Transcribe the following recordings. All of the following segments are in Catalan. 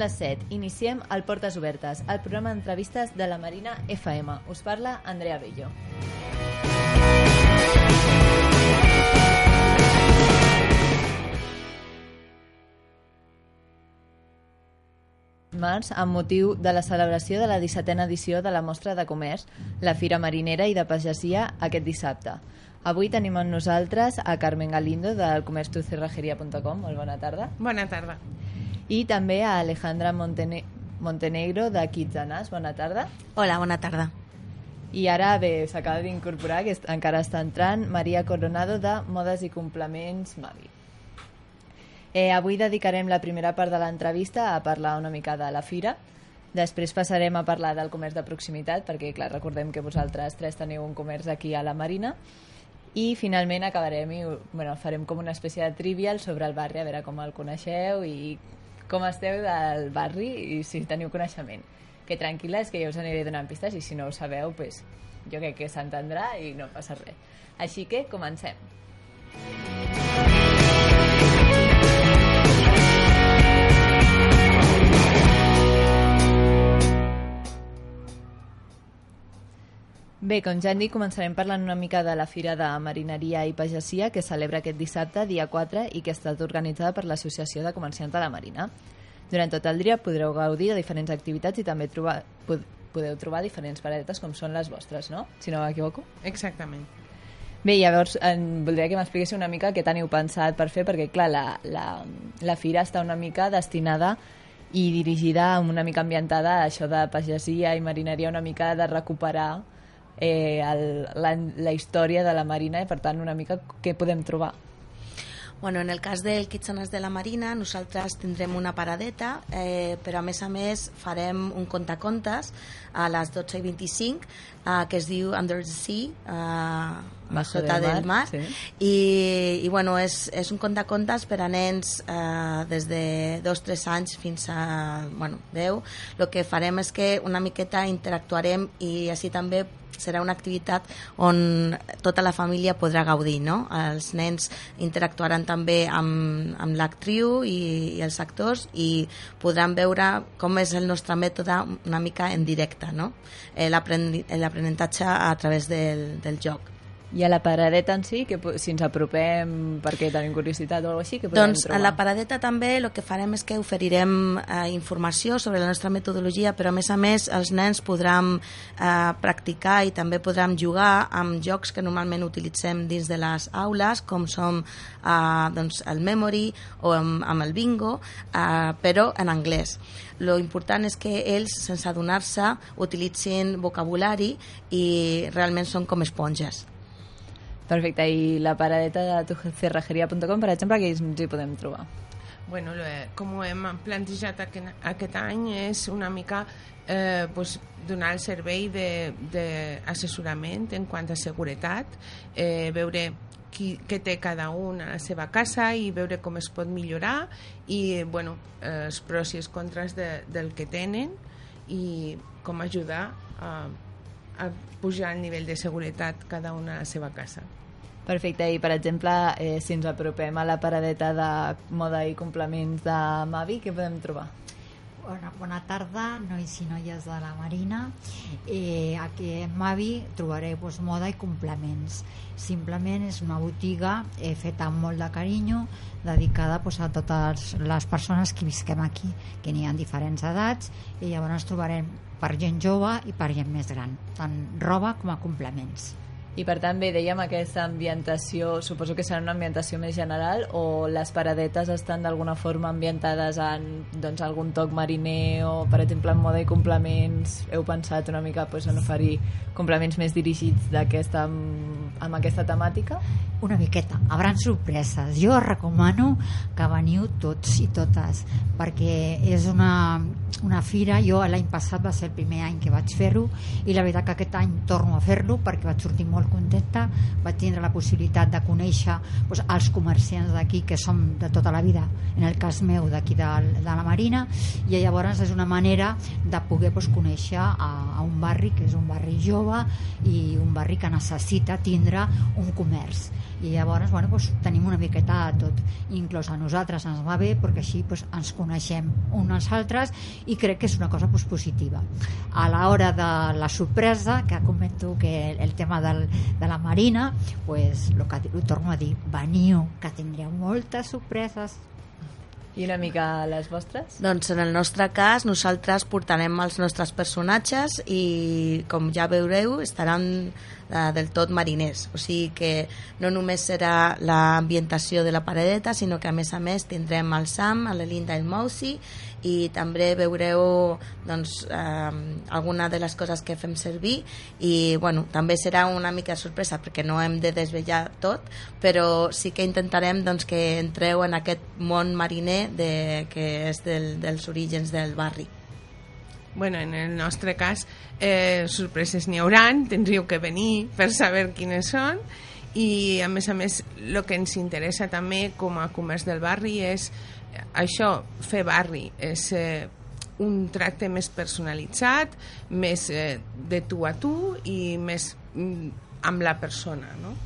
les 7. Iniciem el Portes Obertes, el programa d'entrevistes de la Marina FM. Us parla Andrea Bello. març amb motiu de la celebració de la 17a edició de la Mostra de Comerç, la Fira Marinera i de Pagesia aquest dissabte. Avui tenim amb nosaltres a Carmen Galindo del comerçtucerrajeria.com. Molt bona tarda. Bona tarda. I també a Alejandra Montene Montenegro de Kitzanas. Bona tarda. Hola, bona tarda. I ara, bé, s'acaba d'incorporar, que encara està entrant, Maria Coronado de Modes i Complements Mavi. Eh, avui dedicarem la primera part de l'entrevista a parlar una mica de la fira. Després passarem a parlar del comerç de proximitat, perquè clar, recordem que vosaltres tres teniu un comerç aquí a la Marina. I finalment acabarem i bueno, farem com una espècie de trivial sobre el barri, a veure com el coneixeu i com esteu del barri i si teniu coneixement. Que tranquil·la, és que jo us aniré donant pistes i si no ho sabeu, pues, jo crec que s'entendrà i no passa res. Així que comencem. Bé, com ja hem dit, començarem parlant una mica de la Fira de Marineria i Pagesia que celebra aquest dissabte, dia 4, i que ha estat organitzada per l'Associació de Comerciants de la Marina. Durant tot el dia podreu gaudir de diferents activitats i també trobar, pod podeu trobar diferents paradetes com són les vostres, no? Si no m'equivoco. Exactament. Bé, llavors en, voldria que m'expliquéssiu una mica què teniu pensat per fer, perquè clar, la, la, la fira està una mica destinada i dirigida una mica ambientada a això de pagesia i marineria, una mica de recuperar eh, el, la, la història de la Marina i per tant una mica què podem trobar. Bueno, en el cas del Kitchenes de la Marina, nosaltres tindrem una paradeta, eh, però a més a més farem un contacontes a les 12 i 25 eh, que es diu Under the Sea, eh, sota del mar, del mar sí. I, i bueno, és, és un contacontes per a nens eh, des de 2-3 anys fins a bueno, 10. El que farem és que una miqueta interactuarem i així també serà una activitat on tota la família podrà gaudir, no? Els nens interactuaran també amb, amb l'actriu i, i els actors i podran veure com és el nostre mètode una mica en directe, no? Eh, L'aprenentatge a través del, del joc. I a la paradeta en si, que si ens apropem perquè tenim curiositat o alguna així, que podem doncs, trobar? a la paradeta també el que farem és que oferirem eh, informació sobre la nostra metodologia, però a més a més els nens podran eh, practicar i també podran jugar amb jocs que normalment utilitzem dins de les aules, com som eh, doncs, el memory o amb, amb el bingo, eh, però en anglès. Lo important és que ells, sense adonar-se, utilitzin vocabulari i realment són com esponges. Perfecte, i la paradeta de tucerrajeria.com, per exemple, que ens hi podem trobar? Bueno, com ho hem plantejat aquest, any és una mica eh, pues, donar el servei d'assessorament en quant a seguretat, eh, veure qui, què té cada un a la seva casa i veure com es pot millorar i bueno, eh, els pros i els contres de, del que tenen i com ajudar a, a pujar el nivell de seguretat cada una a la seva casa. Perfecte, i per exemple, eh, si ens apropem a la paradeta de moda i complements de Mavi, què podem trobar? Bona, bona tarda, nois i noies de la Marina. Eh, aquí a Mavi trobareu pues, moda i complements. Simplement és una botiga eh, feta amb molt de carinyo, dedicada pues, a totes les persones que visquem aquí, que n'hi ha diferents edats, i llavors trobarem per gent jove i per gent més gran, tant roba com a complements. I per tant, bé, dèiem aquesta ambientació, suposo que serà una ambientació més general o les paradetes estan d'alguna forma ambientades en doncs, algun toc mariner o, per exemple, en moda i complements, heu pensat una mica pues, en oferir complements més dirigits d'aquesta amb aquesta temàtica? Una miqueta, hauran sorpreses. Jo recomano que veniu tots i totes, perquè és una, una fira, jo l'any passat va ser el primer any que vaig fer-ho i la veritat que aquest any torno a fer-lo perquè vaig sortir molt contenta, vaig tindre la possibilitat de conèixer doncs, els comerciants d'aquí que som de tota la vida, en el cas meu d'aquí de, de la Marina, i llavors és una manera de poder doncs, conèixer a, a un barri que és un barri jove i un barri que necessita tindre un comerç. I llavors bueno, pues, tenim una miqueta de tot. Inclús a nosaltres ens va bé perquè així pues, ens coneixem uns als altres i crec que és una cosa pues, positiva. A l'hora de la sorpresa que comento que el, el tema del, de la Marina pues, lo que ho torno a dir veniu que tindreu moltes sorpreses i una mica les vostres? Doncs en el nostre cas nosaltres portarem els nostres personatges i com ja veureu estaran eh, del tot mariners o sigui que no només serà l'ambientació de la paredeta sinó que a més a més tindrem el Sam, l'Elinda i el Mousy i també veureu doncs, eh, alguna de les coses que fem servir i bueno, també serà una mica sorpresa perquè no hem de desvetllar tot però sí que intentarem doncs, que entreu en aquest món mariner de, que és del, dels orígens del barri. Bueno, en el nostre cas, eh, sorpreses n'hi hauran, tindríeu que venir per saber quines són i a més a més el que ens interessa també com a comerç del barri és això, fer barri, és eh, un tracte més personalitzat, més eh, de tu a tu i més mm, amb la persona, no?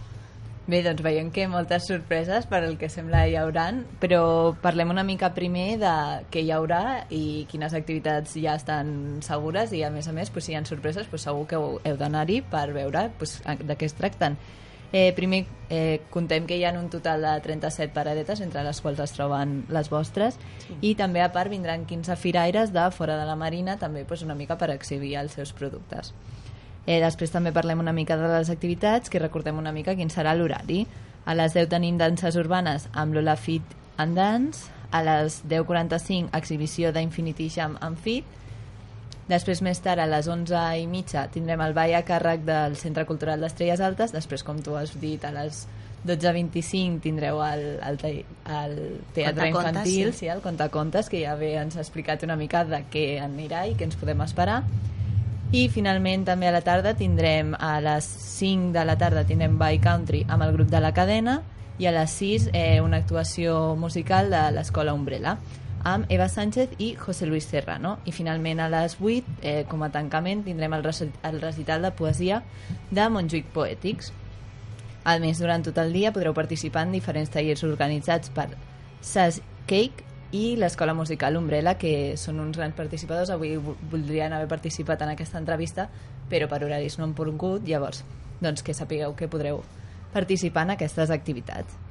Bé, doncs veiem que moltes sorpreses per el que sembla hi hauran, però parlem una mica primer de què hi haurà i quines activitats ja estan segures i a més a més, pues, si hi ha sorpreses, pues, segur que heu d'anar-hi per veure pues, de què es tracten. Eh, primer, eh, contem que hi ha un total de 37 paradetes, entre les quals es troben les vostres, sí. i també a part vindran 15 firaires de fora de la Marina, també pues, una mica per exhibir els seus productes. Eh, després també parlem una mica de les activitats, que recordem una mica quin serà l'horari. A les 10 tenim danses urbanes amb l'Ola Fit and Dance, a les 10.45 exhibició d'Infinity Jam and Fit, Després, més tard, a les 11 i mitja, tindrem el ball a càrrec del Centre Cultural d'Estrelles Altes. Després, com tu has dit, a les 12.25 tindreu el, el, el teatre infantil, sí. sí, el Contacontes, que ja bé ens ha explicat una mica de què anirà i què ens podem esperar. I finalment també a la tarda tindrem a les 5 de la tarda tindrem By Country amb el grup de la cadena i a les 6 eh, una actuació musical de l'Escola Umbrella amb Eva Sánchez i José Luis Serrano. I finalment a les 8, eh, com a tancament, tindrem el, el recital de poesia de Montjuïc Poètics. A més, durant tot el dia podreu participar en diferents tallers organitzats per Sas Cake i l'Escola Musical Umbrella, que són uns grans participadors. Avui voldrien haver participat en aquesta entrevista, però per horaris no han pogut, llavors doncs que sapigueu que podreu participar en aquestes activitats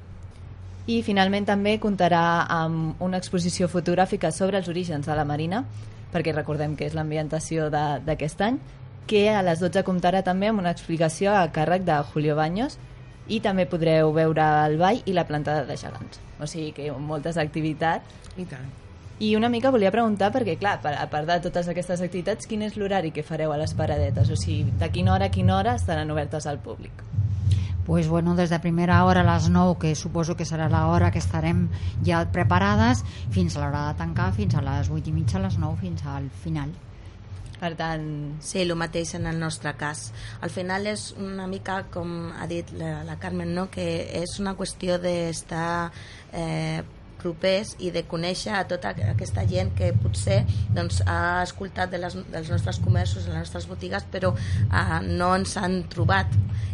i finalment també comptarà amb una exposició fotogràfica sobre els orígens de la Marina, perquè recordem que és l'ambientació d'aquest any, que a les 12 comptarà també amb una explicació a càrrec de Julio Baños i també podreu veure el ball i la plantada de gegants. O sigui que moltes activitats. I tant. I una mica volia preguntar, perquè clar, a part de totes aquestes activitats, quin és l'horari que fareu a les paradetes? O sigui, de quina hora a quina hora estaran obertes al públic? Pues bueno, des de primera hora a les 9, que suposo que serà l'hora que estarem ja preparades, fins a l'hora de tancar, fins a les 8 i mitja, a les 9, fins al final. Per tant... Sí, el mateix en el nostre cas. Al final és una mica, com ha dit la, la Carmen, no? que és una qüestió d'estar eh, propers i de conèixer a tota aquesta gent que potser doncs, ha escoltat de les, dels nostres comerços, de les nostres botigues, però eh, no ens han trobat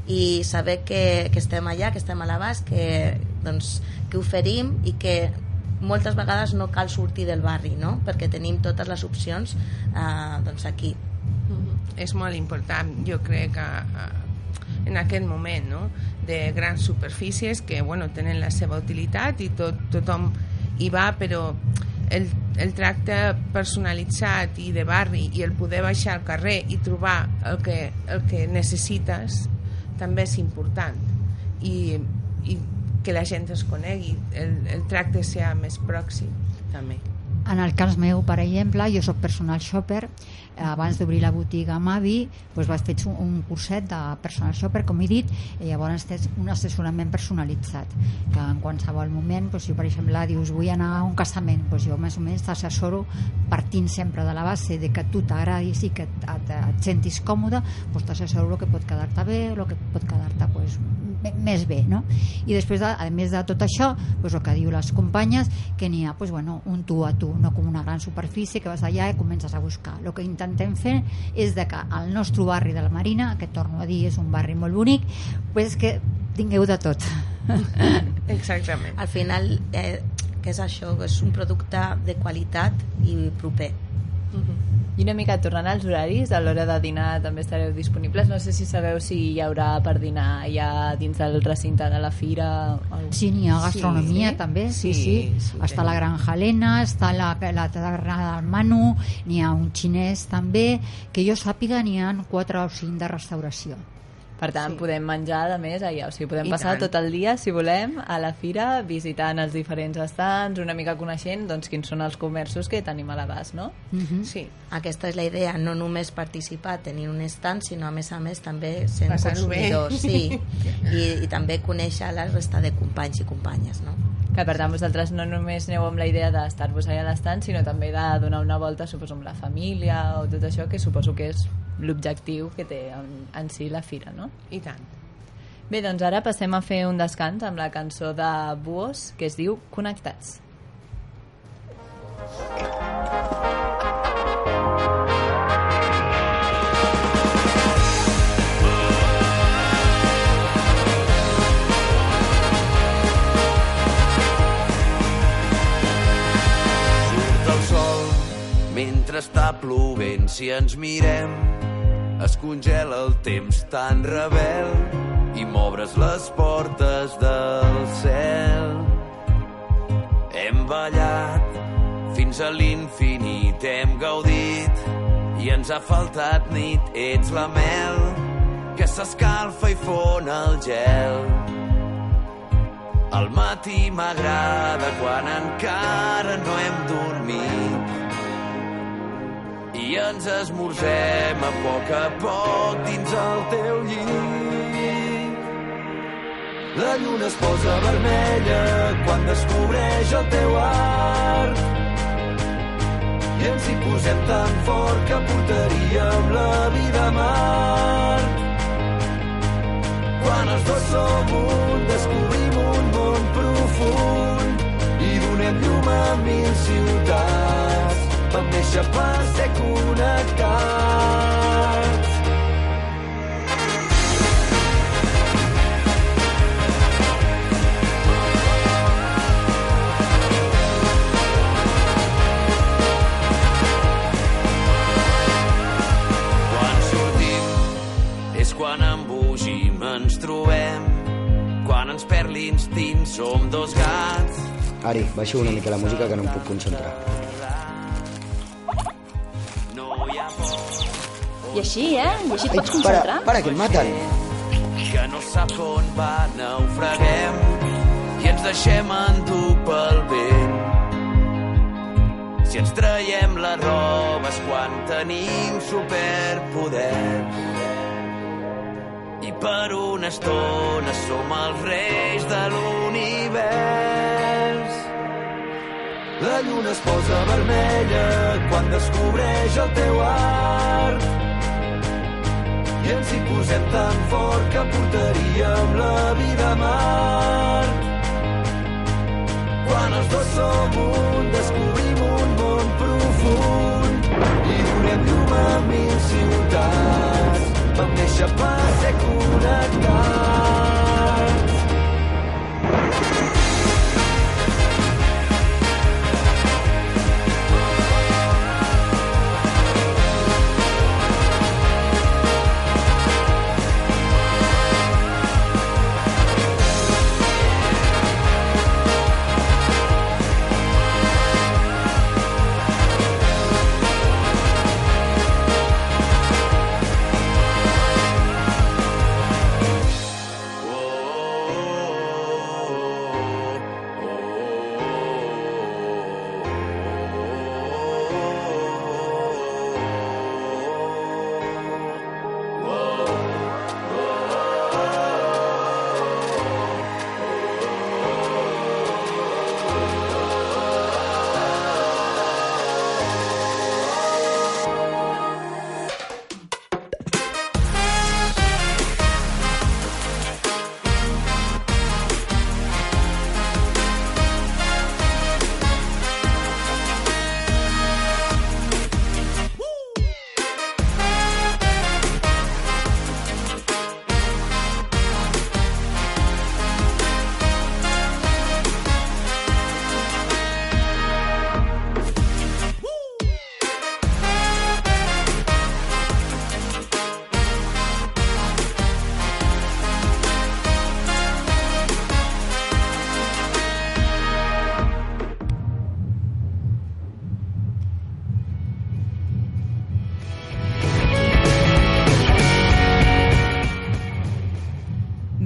i saber que, que estem allà, que estem a l'abast, que, doncs, que oferim i que moltes vegades no cal sortir del barri, no? perquè tenim totes les opcions eh, doncs aquí. Mm -hmm. És molt important, jo crec, que en aquest moment, no? De grans superfícies que bueno, tenen la seva utilitat i tot, tothom hi va, però el, el tracte personalitzat i de barri i el poder baixar al carrer i trobar el que, el que necessites també és important i, i que la gent es conegui, el, el tracte sigui més pròxim també. En el cas meu, per exemple, jo sóc personal shopper, abans d'obrir la botiga a Mavi doncs vaig fer un, un curset de personal shopper, com he dit, i llavors tens un assessorament personalitzat, que en qualsevol moment, doncs, si per exemple dius vull anar a un casament, doncs jo més o menys t'assessoro partint sempre de la base de que tu t'agradis i que et, et, et sentis còmode, doncs t'assessoro el que pot quedar-te bé, el que pot quedar-te doncs, més bé, no? I després, de, a més de tot això, doncs el que diu les companyes, que n'hi ha doncs, bueno, un tu a tu, no com una gran superfície que vas allà i comences a buscar. El que intentem fer és de que el nostre barri de la Marina, que torno a dir és un barri molt bonic, pues que tingueu de tot. Exactament. Al final, eh, què és això? És un producte de qualitat i proper. I una mica tornant als horaris, a l'hora de dinar també estareu disponibles. No sé si sabeu si hi haurà per dinar ja dins del recinte de la fira. algú- Sí, n'hi ha gastronomia Sí? també, sí, Sí, sí. sí, està tenim. la Granja Helena, està la, la taverna del Manu, n'hi ha un xinès també, que jo sàpiga n'hi ha quatre o cinc de restauració. Per tant, Sí. podem menjar, a més, allà. O sigui, podem I passar tant. tot el dia, si volem, a la fira, visitant els diferents estants, una mica coneixent doncs, quins són els comerços que tenim a l'abast, no? Mhm. Sí. Aquesta és la idea, no només participar tenint un stand, sinó a més a més també sent Passar-ho bé. consumidors, sí, i, i també conèixer la resta de companys i companyes, no? Que per tant vosaltres no només aneu amb la idea d'estar-vos allà a l'estant, sinó també de donar una volta, suposo, amb la família o tot això, que suposo que és l'objectiu que té en, en si la fira, no? I tant. Bé, doncs ara passem a fer un descans amb la cançó de Buos, que es diu Connectats. Surt el sol mentre està plovent. Si ens mirem, es congela el temps tan rebel i m'obres les portes del cel. Hem ballat fins a l'infinit, hem gaudit i ens ha faltat nit. Ets la mel que s'escalfa i fon el gel. Al matí m'agrada quan encara no hem dormit i ens esmorzem a poc a poc dins el teu llit. La lluna es posa vermella quan descobreix el teu art i ens hi posem tan fort que portaríem la vida a mar. Quan els dos som un, descobrim un món profund i donem llum a mil ciutats. Vam néixer per ser connectats. Quan sortim és quan embogim, ens trobem. Quan ens perd l'instint som dos gats. Ari, baixo una mica la música que no em puc concentrar. I així, eh? I així et pots para, concentrar. para, que em maten. que no sap on va, naufraguem i ens deixem endur pel vent. Si ens traiem la roba és quan tenim superpoders. I per una estona som els reis de l'univers. La lluna es posa vermella quan descobreix el teu art i ens hi posem tan fort que portaríem la vida a mar. Quan els dos som un, descobrim un món profund i donem llum a mil ciutats. Vam néixer per ser connectats.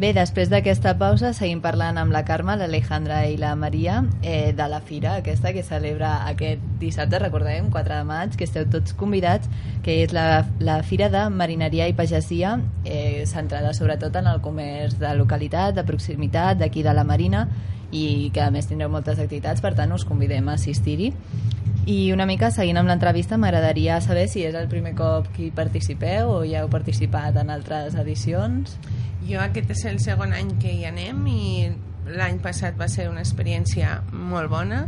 Bé, després d'aquesta pausa seguim parlant amb la Carme, l'Alejandra i la Maria eh, de la fira aquesta que celebra aquest dissabte, recordem, 4 de maig, que esteu tots convidats, que és la, la Fira de Marineria i Pagesia, eh, centrada sobretot en el comerç de localitat, de proximitat, d'aquí de la Marina, i que a més tindreu moltes activitats, per tant us convidem a assistir-hi. I una mica seguint amb l'entrevista m'agradaria saber si és el primer cop que hi participeu o ja heu participat en altres edicions. Jo aquest és el segon any que hi anem i l'any passat va ser una experiència molt bona,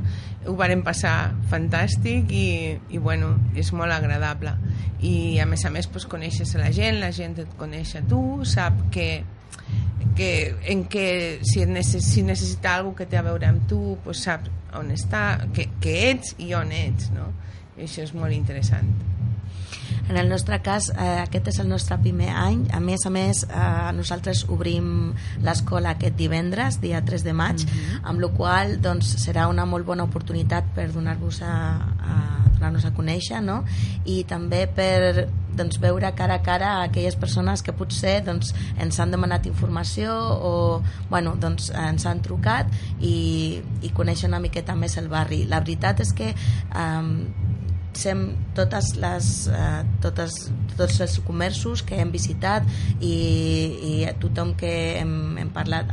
ho vàrem passar fantàstic i, i bueno, és molt agradable. I a més a més pues, coneixes la gent, la gent et coneix a tu, sap que que, en que si, necess, si necessita algú que té a veure amb tu pues sap on està, que, que ets i on ets no? I això és molt interessant en el nostre cas, eh, aquest és el nostre primer any. A més a més, eh, nosaltres obrim l'escola aquest divendres, dia 3 de maig, mm -hmm. amb la qual doncs, serà una molt bona oportunitat per donar-vos a, a donar-nos a conèixer no? i també per doncs, veure cara a cara a aquelles persones que potser doncs, ens han demanat informació o bueno, doncs, ens han trucat i, i conèixer una miqueta més el barri. La veritat és que eh, sem totes les, eh, totes, tots els comerços que hem visitat i, i tothom que hem, hem parlat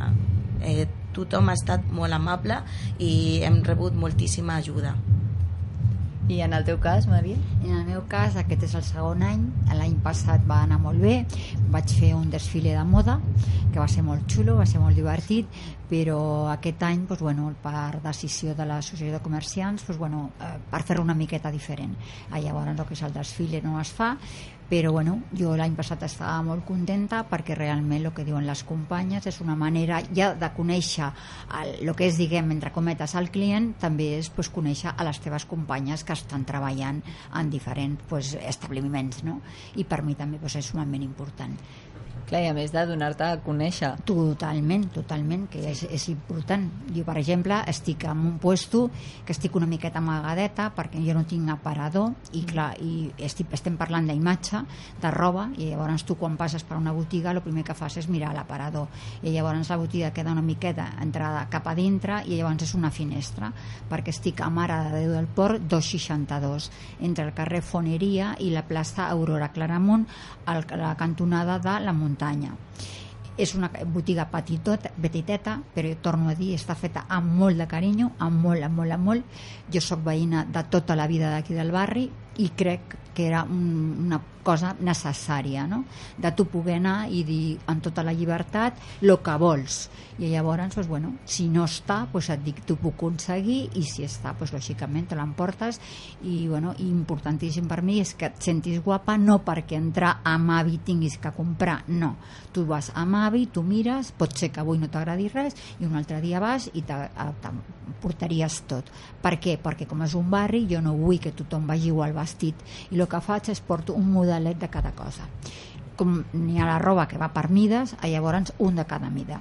eh, tothom ha estat molt amable i hem rebut moltíssima ajuda i en el teu cas, Maria? En el meu cas, aquest és el segon any. L'any passat va anar molt bé. Vaig fer un desfile de moda, que va ser molt xulo, va ser molt divertit, però aquest any, doncs, bueno, per decisió de l'associació de comerciants, doncs, bueno, eh, per fer-ho una miqueta diferent. Ah, llavors, el que és el desfile no es fa, però bueno, jo l'any passat estava molt contenta perquè realment el que diuen les companyes és una manera ja de conèixer el, el que és, diguem, entre cometes al client, també és pues, conèixer a les teves companyes que estan treballant en diferents pues, establiments, no? I per mi també pues, és un moment important. Clar, i a més de donar-te a conèixer. Totalment, totalment, que és, és important. Jo, per exemple, estic en un puesto que estic una miqueta amagadeta perquè jo no tinc aparador i, clar, i estic, estem parlant d'imatge, de roba, i llavors tu quan passes per una botiga el primer que fas és mirar l'aparador. I llavors la botiga queda una miqueta entrada cap a dintre i llavors és una finestra, perquè estic a Mare de Déu del Port 262, entre el carrer Foneria i la plaça Aurora Claramunt, a la cantonada de la muntanya muntanya és una botiga petitot, petiteta, però jo torno a dir, està feta amb molt de carinyo, amb molt, amb molt, amb molt. Jo sóc veïna de tota la vida d'aquí del barri i crec que era un, una cosa necessària, no? de tu poder anar i dir amb tota la llibertat el que vols. I llavors, doncs, bueno, si no està, doncs et dic, tu puc aconseguir i si està, doncs, lògicament te l'emportes i, bueno, importantíssim per mi és que et sentis guapa no perquè entrar a Mavi tinguis que comprar, no. Tu vas a Mavi, tu mires, pot ser que avui no t'agradi res i un altre dia vas i portaries tot. Per què? Perquè com és un barri jo no vull que tothom vagi igual vestit i el que faig és porto un modelet de cada cosa. Com n'hi ha la roba que va per mides llavors un de cada mida.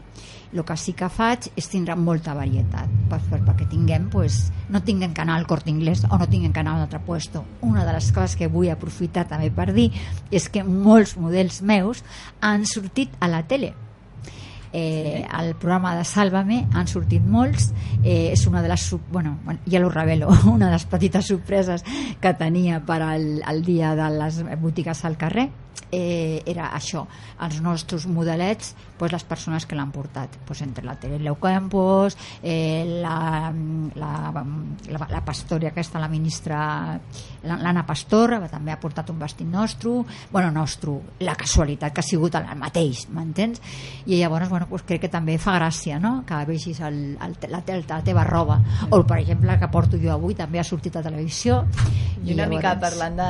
El que sí que faig és tindre molta varietat. Per, per, perquè tinguem pues, no tinguem que anar al Corte Inglés o no tinguem que anar a un altre puesto. Una de les coses que vull aprofitar també per dir és que molts models meus han sortit a la tele eh, al programa de Sálvame han sortit molts. Eh, és una de les bueno, ja lo revelo, una de les petites sorpreses que tenia per al, al dia de les botigues al carrer. Eh, era això, els nostres modelets pues, les persones que l'han portat. Pues, entre la Teresa Campos eh, la, la, la, la pastora aquesta, la ministra l'Anna Pastor també ha portat un vestit nostre. Bueno, nostre, la casualitat que ha sigut el mateix, m'entens? i llavors bueno, pues, crec que també fa gràcia no? que vegis el, el, la, la, la teva roba o per exemple que porto jo avui també ha sortit a televisió i una llavors... mica parlant de,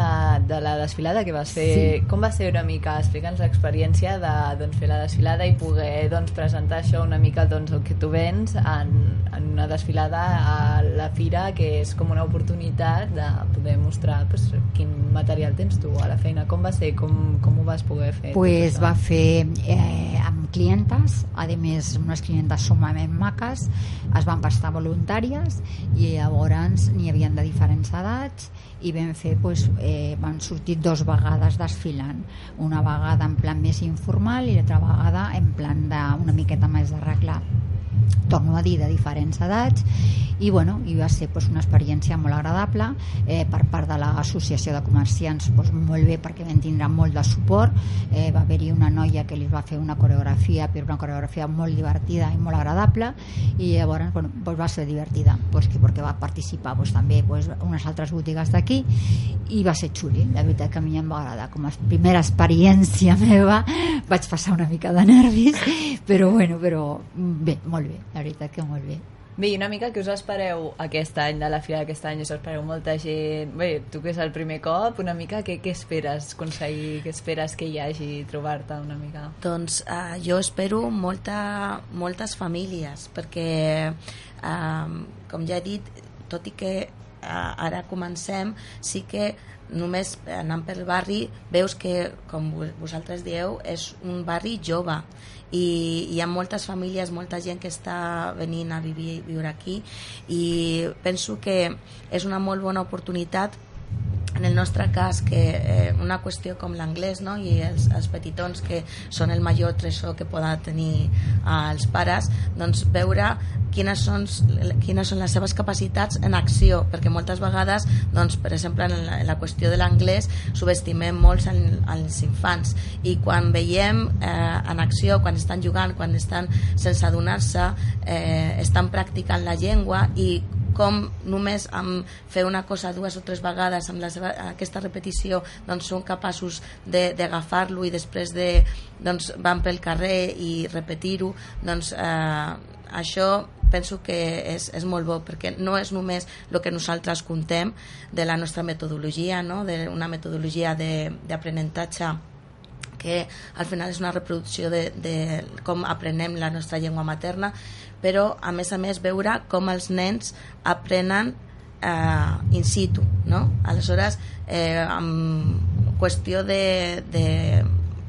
de la desfilada que vas fer, sí. com va ser una mica, explica'ns l'experiència de doncs, fer la desfilada i poder doncs, presentar això una mica doncs, el que tu vens en, en una desfilada a la fira que és com una oportunitat de poder mostrar pues, quin material tens tu a la feina, com va ser, com, com ho vas poder fer? Pues va fer eh, amb clientes, a més unes clientes sumament maques, es van prestar voluntàries i llavors n'hi havien de diferents edats i vam fer, doncs, eh, van sortir dos vegades desfilant. Una vegada en plan més informal i l'altra vegada en plan de, una miqueta més d'arreglar torno a dir, de diferents edats i, bueno, i va ser pues, una experiència molt agradable eh, per part de l'associació de comerciants pues, molt bé perquè vam tindre molt de suport eh, va haver-hi una noia que li va fer una coreografia però una coreografia molt divertida i molt agradable i llavors bueno, pues, va ser divertida pues, que perquè va participar pues, també pues, unes altres botigues d'aquí i va ser xuli, la veritat que a mi em va agradar. Com a primera experiència meva vaig passar una mica de nervis però bueno, però bé, molt bé, la veritat que molt bé Bé, una mica que us espereu aquest any de la Fira d'aquest any? Us espereu molta gent? Bé, tu que és el primer cop, una mica què, què esperes aconseguir? Què esperes que hi hagi trobar-te una mica? Doncs uh, jo espero molta, moltes famílies perquè uh, com ja he dit tot i que ara comencem sí que només anant pel barri veus que, com vosaltres dieu, és un barri jove. I hi ha moltes famílies, molta gent que està venint a vivir, viure aquí. I penso que és una molt bona oportunitat en el nostre cas que eh, una qüestió com l'anglès no? i els, els petitons que són el major tresor que poden tenir eh, els pares doncs veure quines són, quines són les seves capacitats en acció perquè moltes vegades doncs, per exemple en la, en la qüestió de l'anglès subestimem molt en, els infants i quan veiem eh, en acció quan estan jugant, quan estan sense adonar-se eh, estan practicant la llengua i com només amb fer una cosa dues o tres vegades amb la seva, aquesta repetició doncs són capaços d'agafar-lo i després de, doncs, van pel carrer i repetir-ho doncs eh, això penso que és, és molt bo perquè no és només el que nosaltres contem de la nostra metodologia no? d'una metodologia d'aprenentatge que al final és una reproducció de, de com aprenem la nostra llengua materna però a més a més veure com els nens aprenen eh, in situ no? aleshores eh, amb qüestió de, de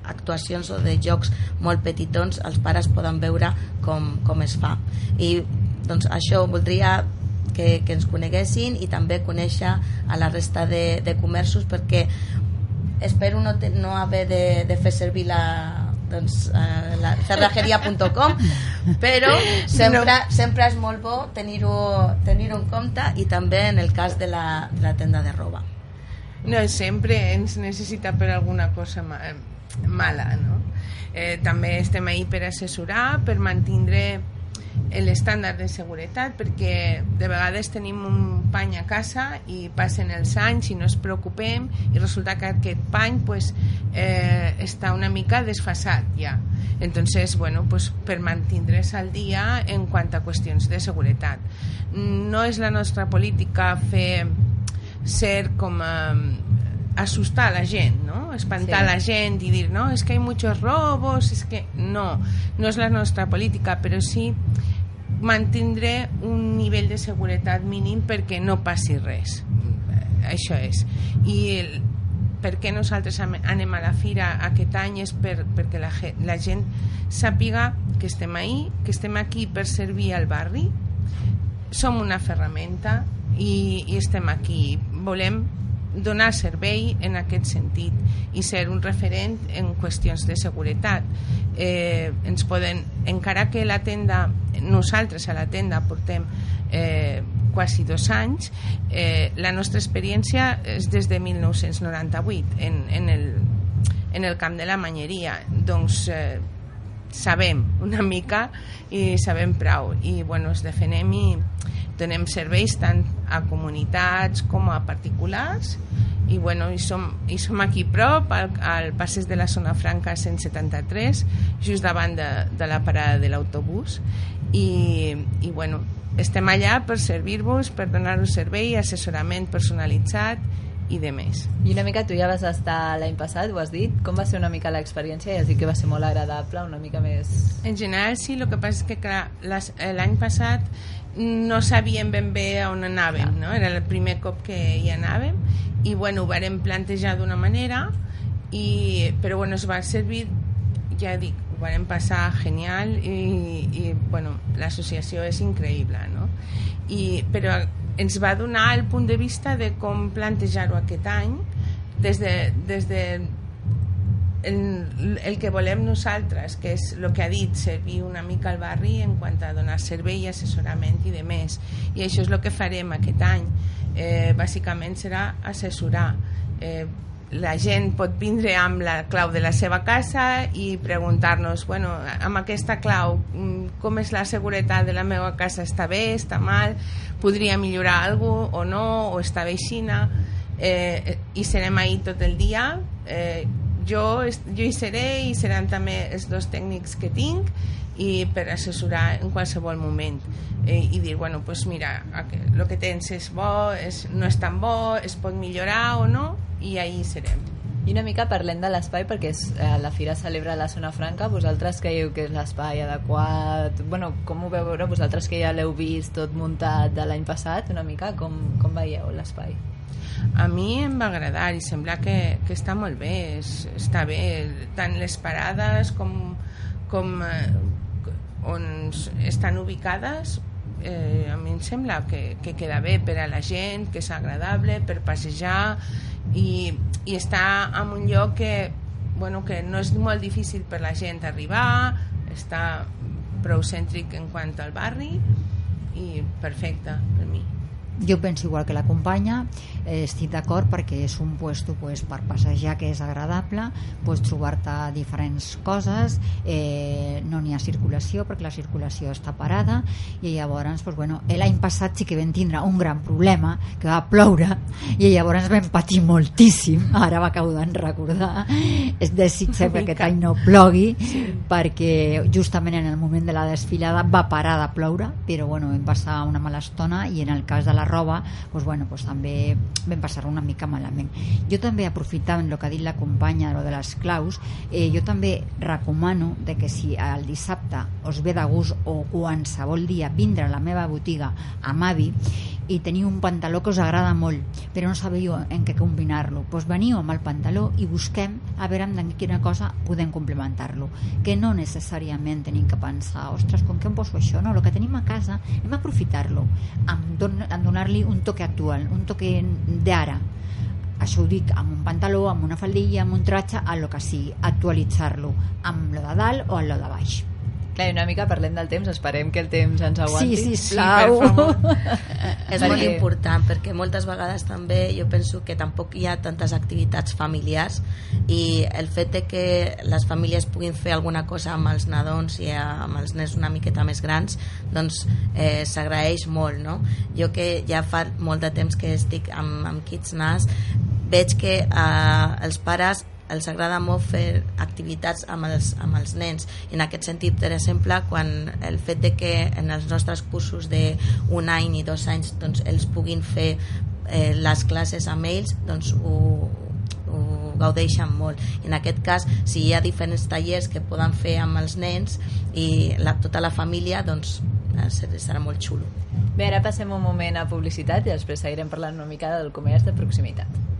actuacions o de jocs molt petitons els pares poden veure com, com es fa i doncs això voldria que, que ens coneguessin i també conèixer a la resta de, de comerços perquè espero no, no haver de, de fer servir la, doncs, eh, la cerrajeria.com però sempre, no. sempre és molt bo tenir-ho tenir en compte i també en el cas de la, de la tenda de roba no, sempre ens necessita per alguna cosa ma mala no? eh, també estem ahí per assessorar per mantindre l'estàndard de seguretat perquè de vegades tenim un pany a casa i passen els anys i no ens preocupem i resulta que aquest pany pues, eh, està una mica desfasat ja. Entonces bueno, pues, per mantindre's al dia en quant a qüestions de seguretat. No és la nostra política fer ser com a asustar a la gent, ¿no? Espantar sí. a la gent i dir, no, es que hay muchos robos, es que no, no és la nostra política, però sí mantindre un nivell de seguretat mínim perquè no passi res. Això és. I el, per què nosaltres anem a la fira aquest any és per, perquè la, la gent sàpiga que estem ahí, que estem aquí per servir al barri. Som una ferramenta i, i estem aquí. Volem donar servei en aquest sentit i ser un referent en qüestions de seguretat. Eh, ens poden, encara que la tenda nosaltres a la tenda portem eh, quasi dos anys eh, la nostra experiència és des de 1998 en, en, el, en el camp de la manyeria. Doncs eh, sabem una mica i sabem prou. I bueno, es defenem i donem serveis tant a comunitats com a particulars. I, bueno, i, som, i som aquí prop al, al passeig de la zona franca 173 just davant de, de la parada de l'autobús. I, i bueno, estem allà per servir-vos, per donar-vos servei, assessorament personalitzat i de més. I una mica tu ja vas estar l'any passat, ho has dit, com va ser una mica l'experiència? Ja has dit que va ser molt agradable, una mica més... En general sí, el que passa és que l'any passat no sabíem ben bé on anàvem, no? era el primer cop que hi anàvem i bueno, ho vam plantejar d'una manera i, però bueno, es va servir ja dic, vam passar genial i, i bueno, l'associació és increïble, no? I, però ens va donar el punt de vista de com plantejar-ho aquest any des de, des de el, el que volem nosaltres, que és el que ha dit, servir una mica al barri en quant a donar servei, assessorament i de més. I això és el que farem aquest any. Eh, bàsicament serà assessorar. Eh, la gent pot vindre amb la clau de la seva casa i preguntar-nos, bueno, amb aquesta clau, mm, com és la seguretat de la meva casa? Està bé? Està mal? Podria millorar alguna o no? O està bé xina? Eh, I serem ahir tot el dia eh, jo, jo hi seré i seran també els dos tècnics que tinc i per assessorar en qualsevol moment eh, i dir, bueno, pues mira el que tens és bo, és, no és tan bo es pot millorar o no i ahí serem. I una mica parlem de l'espai perquè és, eh, la fira celebra la zona franca. Vosaltres creieu que és l'espai adequat? Bueno, com ho veu veure vosaltres que ja l'heu vist tot muntat de l'any passat? Una mica, com, com veieu l'espai? a mi em va agradar i sembla que, que està molt bé és, està bé, tant les parades com, com eh, on estan ubicades eh, a mi em sembla que, que queda bé per a la gent, que és agradable per passejar i, i està en un lloc que, bueno, que no és molt difícil per la gent arribar està prou cèntric en quant al barri i perfecte per mi jo penso igual que la companya eh, estic d'acord perquè és un puesto pues, per passejar que és agradable pots trobar-te diferents coses eh, no n'hi ha circulació perquè la circulació està parada i llavors pues, bueno, l'any passat sí que vam tindre un gran problema que va ploure i llavors vam patir moltíssim ara m'acabo de recordar es desitgem que aquest any no plogui sí. perquè justament en el moment de la desfilada va parar de ploure però bueno, vam passar una mala estona i en el cas de la roba doncs, bueno, doncs també vam passar una mica malament. Jo també aprofitant el que ha dit la companya lo de les claus, eh, jo també recomano de que si el dissabte us ve de gust o qualsevol dia vindre a la meva botiga a Mavi i teniu un pantaló que us agrada molt però no sabeu en què combinar-lo. Doncs veniu amb el pantaló i busquem a veure amb quina cosa podem complementar-lo que no necessàriament tenim que pensar ostres, com que em poso això? No, el que tenim a casa hem aprofitar-lo en, don en donar-li un toque actual un toque d'ara. Això ho dic amb un pantaló, amb una faldilla, amb un tratge, a lo que sigui, actualitzar-lo amb lo de dalt o amb lo de baix Clar, una mica parlem del temps, esperem que el temps ens aguanti. Sí. Sí, per és perquè... molt important, perquè moltes vegades també jo penso que tampoc hi ha tantes activitats familiars i el fet de que les famílies puguin fer alguna cosa amb els nadons i amb els nens una miqueta més grans, doncs eh, s'agraeix molt, no? Jo que ja fa molt de temps que estic amb, amb Kids Nas, veig que eh, els pares els agrada molt fer activitats amb els, amb els nens. I en aquest sentit, per exemple, quan el fet de que en els nostres cursos d'un any i dos anys doncs, els puguin fer eh, les classes amb ells doncs ho, ho gaudeixen molt. En aquest cas si hi ha diferents tallers que poden fer amb els nens i la, tota la família doncs eh, serà molt xulo. Bé, ara passem un moment a publicitat i després seguirem parlant una mica del comerç de proximitat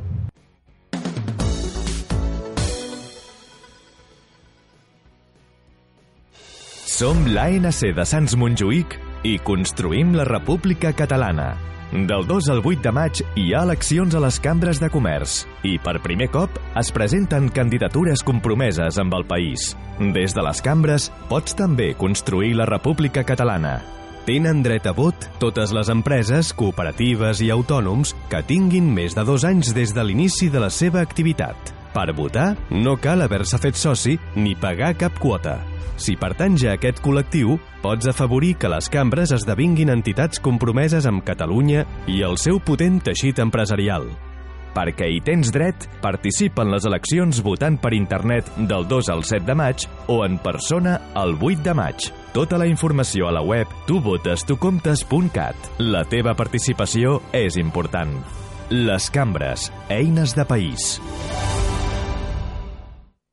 Som l'ANC de Sants Montjuïc i construïm la República Catalana. Del 2 al 8 de maig hi ha eleccions a les cambres de comerç i per primer cop es presenten candidatures compromeses amb el país. Des de les cambres pots també construir la República Catalana. Tenen dret a vot totes les empreses, cooperatives i autònoms que tinguin més de dos anys des de l'inici de la seva activitat. Per votar, no cal haver-se fet soci ni pagar cap quota. Si pertanys a aquest col·lectiu, pots afavorir que les cambres esdevinguin entitats compromeses amb Catalunya i el seu potent teixit empresarial. Perquè hi tens dret, participa en les eleccions votant per internet del 2 al 7 de maig o en persona el 8 de maig. Tota la informació a la web tuvotestocomptes.cat. La teva participació és important. Les cambres, eines de país.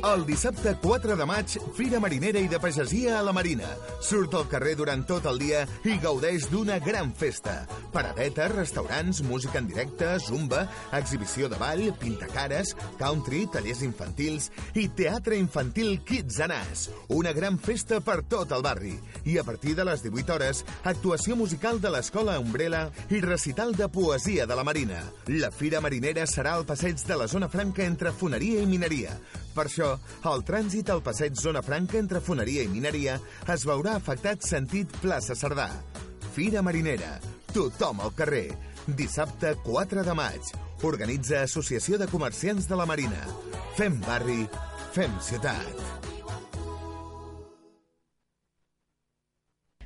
El dissabte 4 de maig, Fira Marinera i de Pagesia a la Marina. Surt al carrer durant tot el dia i gaudeix d'una gran festa. Paradetes, restaurants, música en directe, zumba, exhibició de ball, pintacares, country, tallers infantils i teatre infantil Kids Anàs. Una gran festa per tot el barri. I a partir de les 18 hores, actuació musical de l'Escola Umbrella i recital de poesia de la Marina. La Fira Marinera serà al passeig de la Zona Franca entre Foneria i Mineria. Per això, el trànsit al passeig Zona Franca entre Foneria i Mineria es veurà afectat sentit plaça Cerdà. Fira Marinera. Tothom al carrer. Dissabte 4 de maig. Organitza Associació de Comerciants de la Marina. Fem barri, fem ciutat.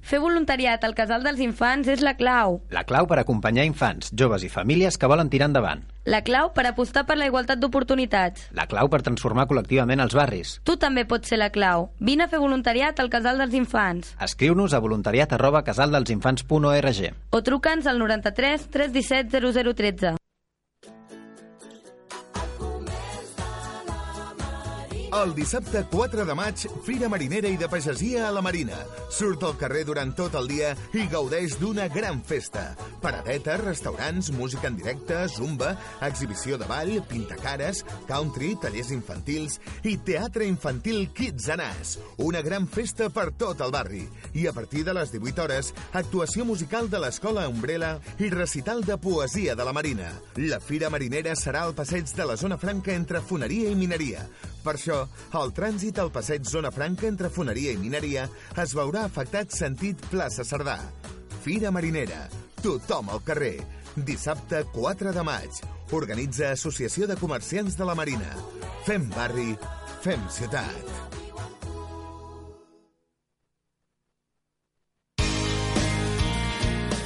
Fer voluntariat al Casal dels Infants és la clau. La clau per acompanyar infants, joves i famílies que volen tirar endavant. La clau per apostar per la igualtat d'oportunitats. La clau per transformar col·lectivament els barris. Tu també pots ser la clau. Vine a fer voluntariat al Casal dels Infants. Escriu-nos a voluntariat arroba casaldelsinfants.org o truca'ns al 93 317 0013. El dissabte 4 de maig, Fira Marinera i de Pagesia a la Marina. Surt al carrer durant tot el dia i gaudeix d'una gran festa. Paradetes, restaurants, música en directe, zumba, exhibició de ball, pintacares, country, tallers infantils i teatre infantil Kids Anàs. Una gran festa per tot el barri. I a partir de les 18 hores, actuació musical de l'Escola Umbrella i recital de poesia de la Marina. La Fira Marinera serà al passeig de la Zona Franca entre Foneria i Mineria. Per això, el trànsit al passeig Zona Franca entre Foneria i Mineria es veurà afectat sentit plaça Cerdà. Fira Marinera. Tothom al carrer. Dissabte 4 de maig. Organitza Associació de Comerciants de la Marina. Fem barri, fem ciutat.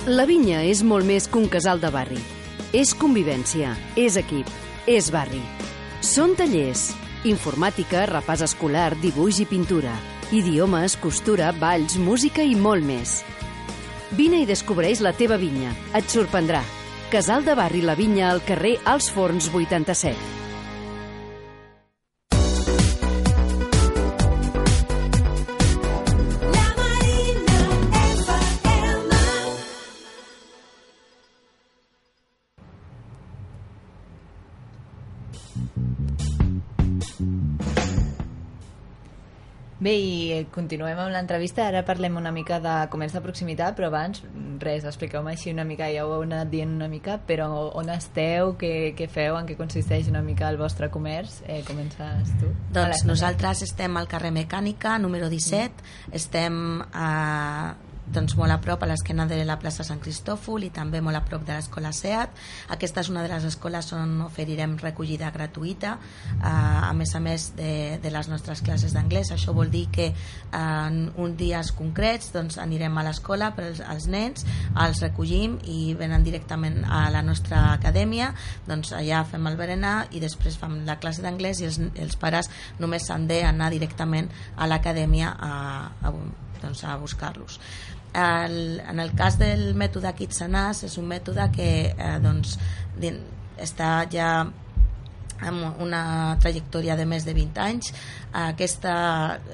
La vinya és molt més que un casal de barri. És convivència, és equip, és barri. Són tallers, informàtica, repàs escolar, dibuix i pintura, idiomes, costura, balls, música i molt més. Vine i descobreix la teva vinya. Et sorprendrà. Casal de Barri La Vinya al carrer Els Forns 87. Bé, i continuem amb l'entrevista. Ara parlem una mica de comerç de proximitat, però abans, res, expliqueu-me així una mica, ja ho heu anat dient una mica, però on esteu, què, què feu, en què consisteix una mica el vostre comerç? Eh, comences tu? Doncs nosaltres estem al carrer Mecànica, número 17, mm. estem a doncs molt a prop a l'esquena de la plaça Sant Cristòfol i també molt a prop de l'escola SEAT. Aquesta és una de les escoles on oferirem recollida gratuïta, eh, a més a més de, de les nostres classes d'anglès. Això vol dir que en uns dies concrets doncs, anirem a l'escola per als, als nens, els recollim i venen directament a la nostra acadèmia, doncs allà fem el berenar i després fem la classe d'anglès i els, els pares només s'han d'anar directament a l'acadèmia a, a, doncs, a buscar-los el, en el cas del mètode Kitsanàs és un mètode que eh, doncs, està ja amb una trajectòria de més de 20 anys. Aquesta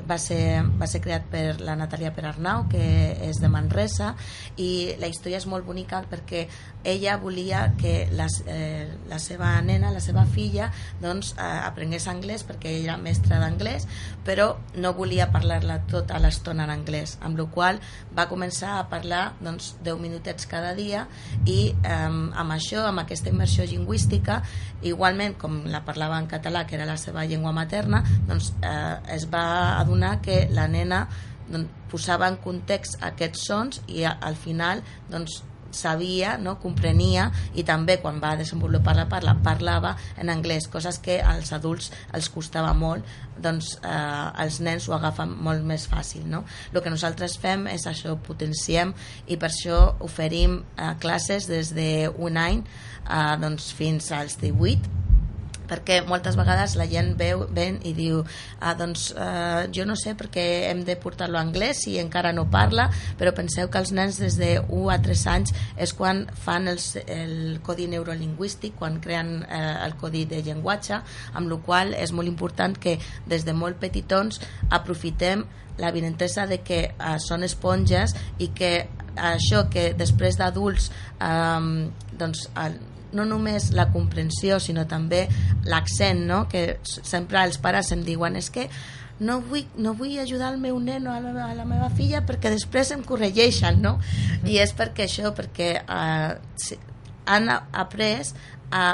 va ser, va ser creat per la Natàlia Perarnau que és de Manresa i la història és molt bonica perquè ella volia que la, eh, la seva nena, la seva filla doncs eh, aprengués anglès perquè ella era mestra d'anglès però no volia parlar-la tota l'estona en anglès amb la qual va començar a parlar doncs, 10 minutets cada dia i eh, amb això, amb aquesta immersió lingüística igualment com la parlava en català, que era la seva llengua materna, doncs eh, es va adonar que la nena doncs, posava en context aquests sons i a, al final doncs, sabia, no? comprenia i també quan va desenvolupar la parla parlava en anglès, coses que als adults els costava molt doncs eh, els nens ho agafen molt més fàcil no? el que nosaltres fem és això, potenciem i per això oferim eh, classes des d'un any eh, doncs, fins als 18 perquè moltes vegades la gent veu, ven i diu ah, doncs eh, jo no sé perquè hem de portar-lo a anglès si encara no parla, però penseu que els nens des de 1 a 3 anys és quan fan els, el codi neurolingüístic, quan creen eh, el codi de llenguatge, amb la qual és molt important que des de molt petitons aprofitem la vinentesa de que eh, són esponges i que això que després d'adults eh, doncs, no només la comprensió, sinó també l'accent, no? que sempre els pares em diuen és que no vull, no vull ajudar el meu nen o a la, a la meva filla perquè després em corregeixen, no? I és perquè això, perquè eh, han après a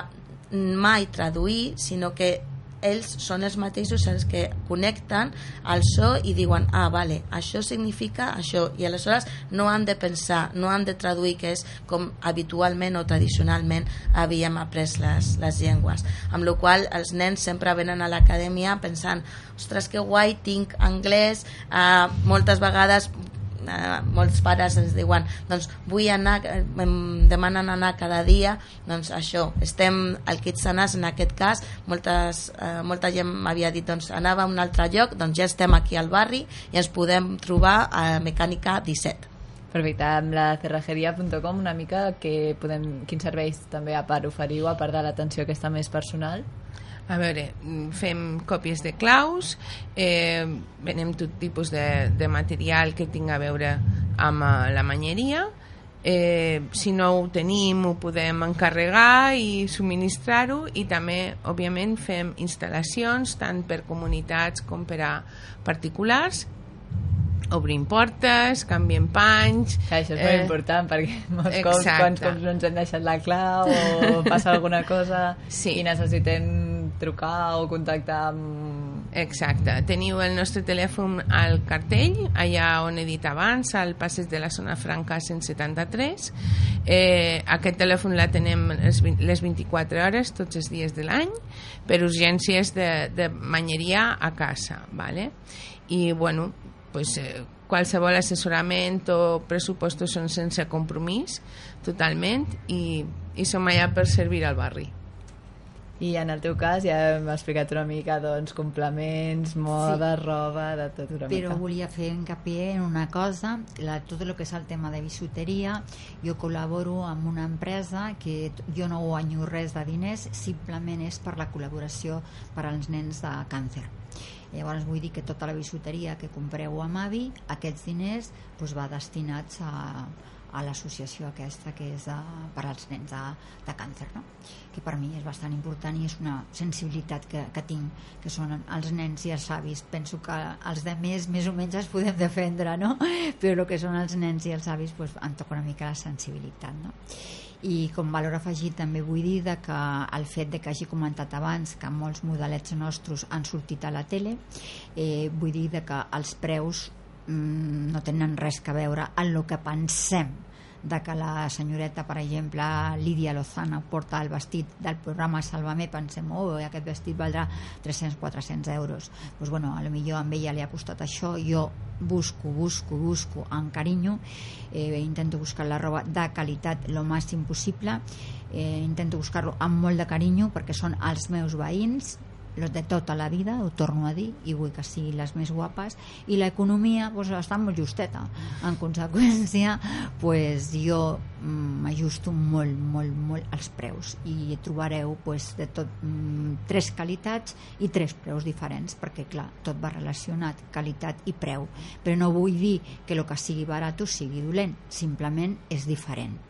mai traduir, sinó que ells són els mateixos els que connecten al so i diuen, ah, vale, això significa això, i aleshores no han de pensar, no han de traduir, que és com habitualment o tradicionalment havíem après les, les llengües. Amb la qual els nens sempre venen a l'acadèmia pensant, ostres, que guai, tinc anglès, eh, moltes vegades eh, molts pares ens diuen doncs vull anar, em demanen anar cada dia doncs això, estem al Kitsanas en aquest cas, moltes, eh, molta gent m'havia dit doncs anava a un altre lloc doncs ja estem aquí al barri i ens podem trobar a Mecànica 17 Perfecte, amb la cerrajeria.com una mica que podem, quins serveis també a part oferiu, a part de l'atenció aquesta més personal? A veure, fem còpies de claus, eh, venem tot tipus de, de material que tinga a veure amb eh, la manyeria, eh, si no ho tenim ho podem encarregar i subministrar-ho i també, òbviament, fem instal·lacions tant per comunitats com per a particulars obrim portes, canviem panys... Ja, això és eh, molt important perquè molts exacte. cops, quants cops no ens hem deixat la clau o passa alguna cosa sí. i necessitem trucar o contactar amb... Exacte. Teniu el nostre telèfon al cartell, allà on he dit abans, al passeig de la zona franca 173. Eh, aquest telèfon la tenem les 24 hores, tots els dies de l'any, per urgències de, de manyeria a casa. ¿vale? I, bueno, pues, eh, qualsevol assessorament o pressupostos són sense compromís totalment i, i som allà per servir al barri i en el teu cas ja hem explicat una mica doncs, complements, moda, sí. roba, de tot una Però mica. volia fer hincapié en una cosa, la, tot el que és el tema de bisuteria, jo col·laboro amb una empresa que jo no guanyo res de diners, simplement és per la col·laboració per als nens de càncer. Llavors vull dir que tota la bisuteria que compreu a Mavi, aquests diners doncs, va destinats a, a l'associació aquesta que és de, per als nens de, de càncer no? que per mi és bastant important i és una sensibilitat que, que tinc que són els nens i els avis penso que els de més més o menys els podem defendre no? però el que són els nens i els avis pues, em toca una mica la sensibilitat no? i com valor afegit també vull dir de que el fet de que hagi comentat abans que molts modelets nostres han sortit a la tele eh, vull dir de que els preus no tenen res que veure en el que pensem de que la senyoreta, per exemple, Lídia Lozana porta el vestit del programa Salvame, pensem, oh, aquest vestit valdrà 300-400 euros. Doncs, pues, bueno, a lo millor amb ella li ha costat això, jo busco, busco, busco amb carinyo, eh, intento buscar la roba de qualitat lo màxim possible, eh, intento buscar-lo amb molt de carinyo perquè són els meus veïns, los de tota la vida, ho torno a dir, i vull que siguin les més guapes, i l'economia pues, està molt justeta. En conseqüència, pues, jo mm, m'ajusto molt, molt, molt als preus i trobareu pues, de tot mm, tres qualitats i tres preus diferents, perquè clar, tot va relacionat, qualitat i preu. Però no vull dir que el que sigui barat sigui dolent, simplement és diferent.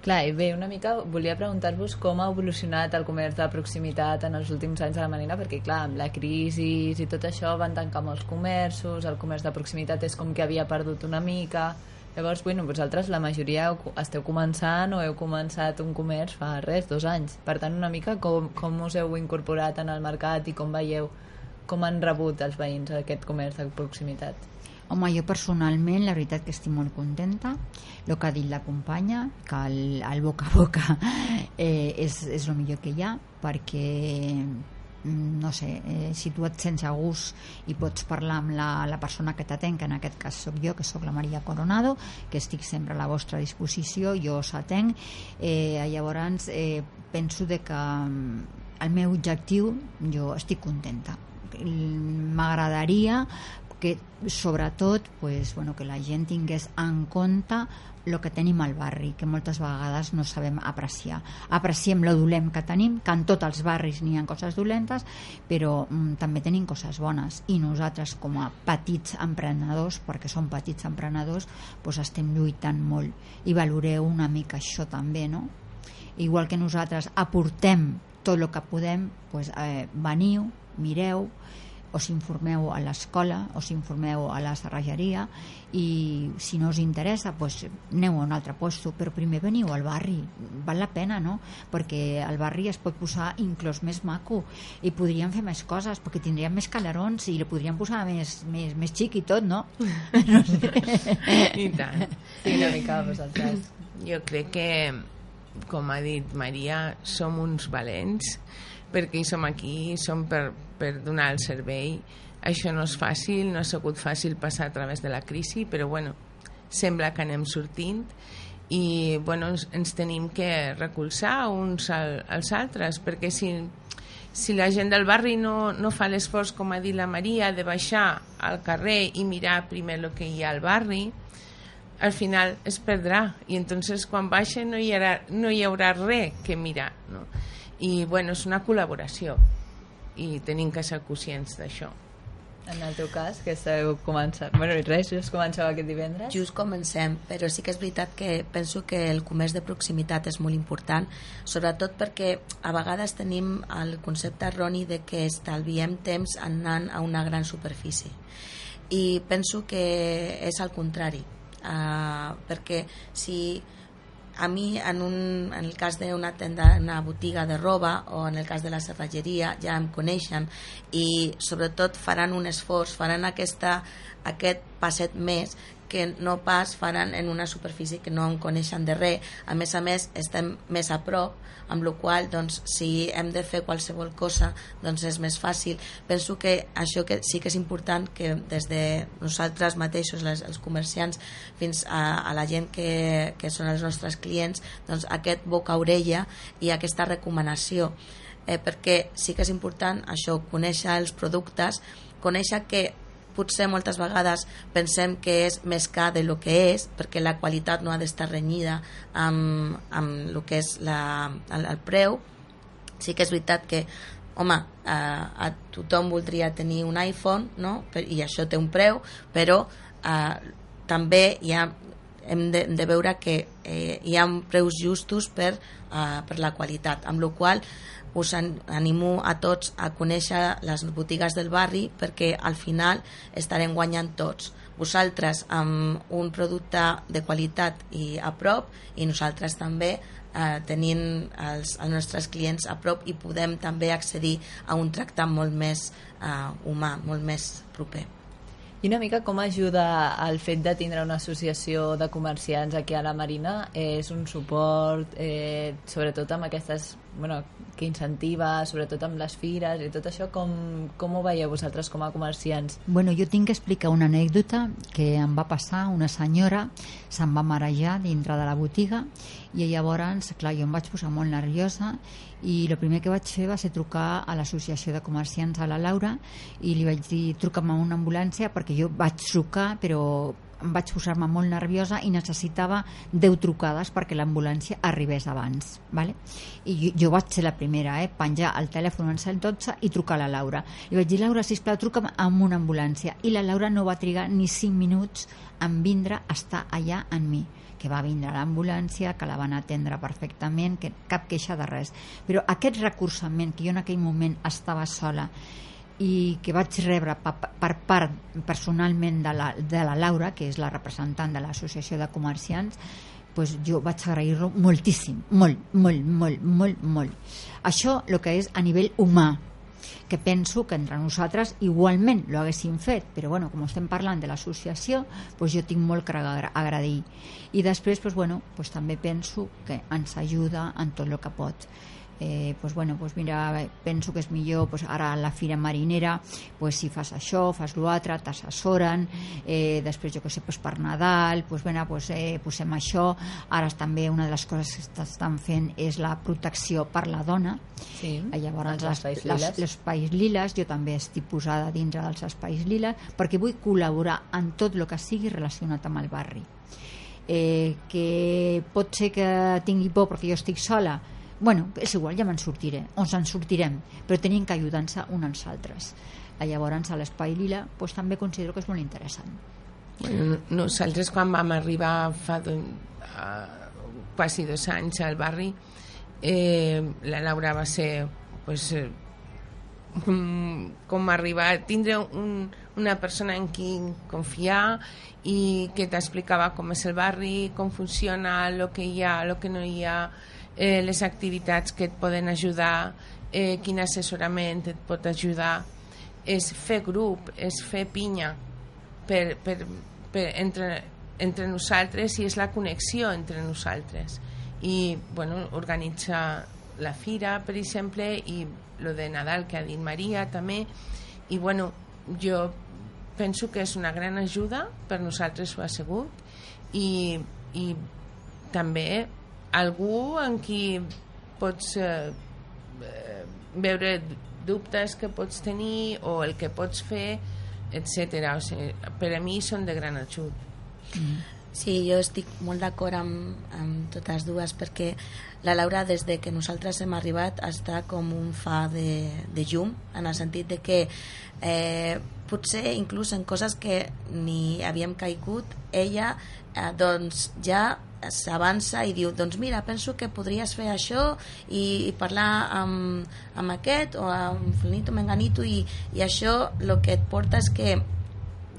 Clar, i bé, una mica volia preguntar-vos com ha evolucionat el comerç de proximitat en els últims anys de la Marina, perquè clar, amb la crisi i tot això van tancar molts comerços, el comerç de proximitat és com que havia perdut una mica, Llavors, bueno, vosaltres la majoria esteu començant o heu començat un comerç fa res, dos anys. Per tant, una mica com, com us heu incorporat en el mercat i com veieu, com han rebut els veïns aquest comerç de proximitat. Home, jo personalment, la veritat que estic molt contenta. El que ha dit la companya, que el, el boca a boca eh, és, és el millor que hi ha, perquè mm, no sé, eh, si tu et sents a gust i pots parlar amb la, la persona que t'atén, que en aquest cas sóc jo, que sóc la Maria Coronado, que estic sempre a la vostra disposició, jo us atenc, eh, llavors eh, penso de que mm, el meu objectiu, jo estic contenta. M'agradaria que sobretot pues, bueno, que la gent tingués en compte el que tenim al barri, que moltes vegades no sabem apreciar. Apreciem lo dolent que tenim, que en tots els barris n'hi ha coses dolentes, però mm, també tenim coses bones i nosaltres com a petits emprenedors, perquè som petits emprenedors, pues, estem lluitant molt i valoreu una mica això també, no? Igual que nosaltres aportem tot el que podem, pues, eh, veniu, mireu, us informeu a l'escola, us informeu a la serrageria i si no us interessa pues, aneu a un altre puesto, però primer veniu al barri val la pena, no? perquè el barri es pot posar inclús més maco i podríem fer més coses perquè tindríem més calarons i li podríem posar més, més, més xic i tot, no? no sé. I tant. Sí, una mica vosaltres. Jo crec que, com ha dit Maria, som uns valents perquè hi som aquí, som per, per donar el servei. Això no és fàcil, no ha sigut fàcil passar a través de la crisi, però bueno, sembla que anem sortint i bueno, ens, tenim que recolzar uns al, als altres, perquè si, si la gent del barri no, no fa l'esforç, com ha dit la Maria, de baixar al carrer i mirar primer el que hi ha al barri, al final es perdrà i entonces quan baixa no hi haurà, no hi haurà res que mirar no? I bueno, és una col·laboració i tenim que ser conscients d'això En el teu cas, que esteu començant... Bueno, i res, just comenceu aquest divendres. Just comencem, però sí que és veritat que penso que el comerç de proximitat és molt important, sobretot perquè a vegades tenim el concepte erroni de que estalviem temps anant a una gran superfície. I penso que és al contrari, uh, perquè si a mi en, un, en el cas d'una tenda, una botiga de roba o en el cas de la serralleria ja em coneixen i sobretot faran un esforç, faran aquesta, aquest passet més que no pas faran en una superfície que no en coneixen de res. A més a més, estem més a prop, amb la qual doncs, si hem de fer qualsevol cosa doncs és més fàcil. Penso que això que sí que és important que des de nosaltres mateixos, les, els comerciants, fins a, a la gent que, que són els nostres clients, doncs aquest boca-orella i aquesta recomanació eh, perquè sí que és important això, conèixer els productes, conèixer que potser moltes vegades pensem que és més car de lo que és perquè la qualitat no ha d'estar renyida amb, amb el que és la, el, el preu sí que és veritat que home, eh, a tothom voldria tenir un iPhone no? I això té un preu però eh, també hi ha, hem de, hem de veure que eh, hi ha preus justos per, eh, per la qualitat amb la qual us an- animo a tots a conèixer les botigues del barri perquè al final estarem guanyant tots vosaltres amb un producte de qualitat i a prop i nosaltres també eh, tenint els, els nostres clients a prop i podem també accedir a un tracte molt més eh, humà, molt més proper. I una mica com ajuda el fet de tindre una associació de comerciants aquí a la Marina? És un suport, eh, sobretot amb aquestes, bueno, que incentiva, sobretot amb les fires i tot això, com, com ho veieu vosaltres com a comerciants? Bueno, jo tinc que explicar una anècdota que em va passar. Una senyora se'n va marejar dintre de la botiga i llavors, clar, jo em vaig posar molt nerviosa i el primer que vaig fer va ser trucar a l'associació de comerciants a la Laura i li vaig dir truca'm a una ambulància perquè jo vaig trucar però vaig posar-me molt nerviosa i necessitava 10 trucades perquè l'ambulància arribés abans vale? i jo, jo vaig ser la primera eh? penjar el telèfon en 112 i trucar a la Laura i vaig dir Laura sisplau truca'm amb una ambulància i la Laura no va trigar ni 5 minuts en vindre a estar allà en mi que va vindre l'ambulància, que la van atendre perfectament, que cap queixa de res. Però aquest recursament, que jo en aquell moment estava sola, i que vaig rebre per, part personalment de la, de la Laura, que és la representant de l'Associació de Comerciants, pues jo vaig agrair-lo moltíssim, molt, molt, molt, molt, molt. Això el que és a nivell humà, que penso que entre nosaltres igualment lo haguéssim fet, però bueno, com estem parlant de l'associació, pues jo tinc molt que agrair. I després, pues bueno, pues també penso que ens ajuda en tot el que pot eh, pues bueno, pues mira, penso que és millor pues ara la fira marinera pues si fas això, fas l'altre, t'assessoren eh, després jo que sé, pues per Nadal pues, bueno, pues, eh, posem això. Ara també una de les coses que estan fent és la protecció per la dona. Sí, eh, llavors els espais les, les espais liles jo també estic posada dintre dels espais liles perquè vull col·laborar en tot el que sigui relacionat amb el barri. Eh, que pot ser que tingui por perquè jo estic sola bueno, és igual, ja me'n sortiré, o ens en sortirem, però tenim que ajudar-se uns als altres. Llavors, a l'Espai Lila pues, també considero que és molt interessant. Bueno, nosaltres quan vam arribar fa uh, quasi dos anys al barri, eh, la Laura va ser pues, eh, com arribar a tindre un, una persona en qui confiar i que t'explicava com és el barri, com funciona, el que hi ha, el que no hi ha, eh, les activitats que et poden ajudar, eh, quin assessorament et pot ajudar, és fer grup, és fer pinya per, per, per entre, entre nosaltres i és la connexió entre nosaltres. I bueno, organitza la fira, per exemple, i lo de Nadal que ha dit Maria també, i bueno, jo penso que és una gran ajuda, per nosaltres ho ha sigut, i, i també algú en qui pots eh, eh, veure dubtes que pots tenir o el que pots fer, etc. O sigui, per a mi són de gran ajut. Mm. Sí, jo estic molt d'acord amb, amb totes dues perquè la Laura des de que nosaltres hem arribat està com un fa de, de llum en el sentit de que eh, potser inclús en coses que ni havíem caigut ella eh, doncs ja s'avança i diu doncs mira, penso que podries fer això i, i parlar amb, amb aquest o amb Flanito, Menganito i, i això el que et porta és que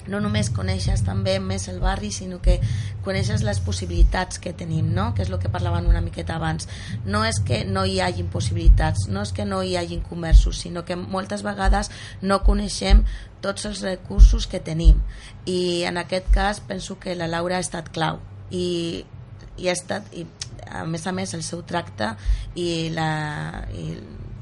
no només coneixes també més el barri, sinó que coneixes les possibilitats que tenim, no? que és el que parlaven una miqueta abans. No és que no hi hagin possibilitats, no és que no hi hagin comerços, sinó que moltes vegades no coneixem tots els recursos que tenim. I en aquest cas penso que la Laura ha estat clau. I i ha estat i, a més a més el seu tracte i la, i,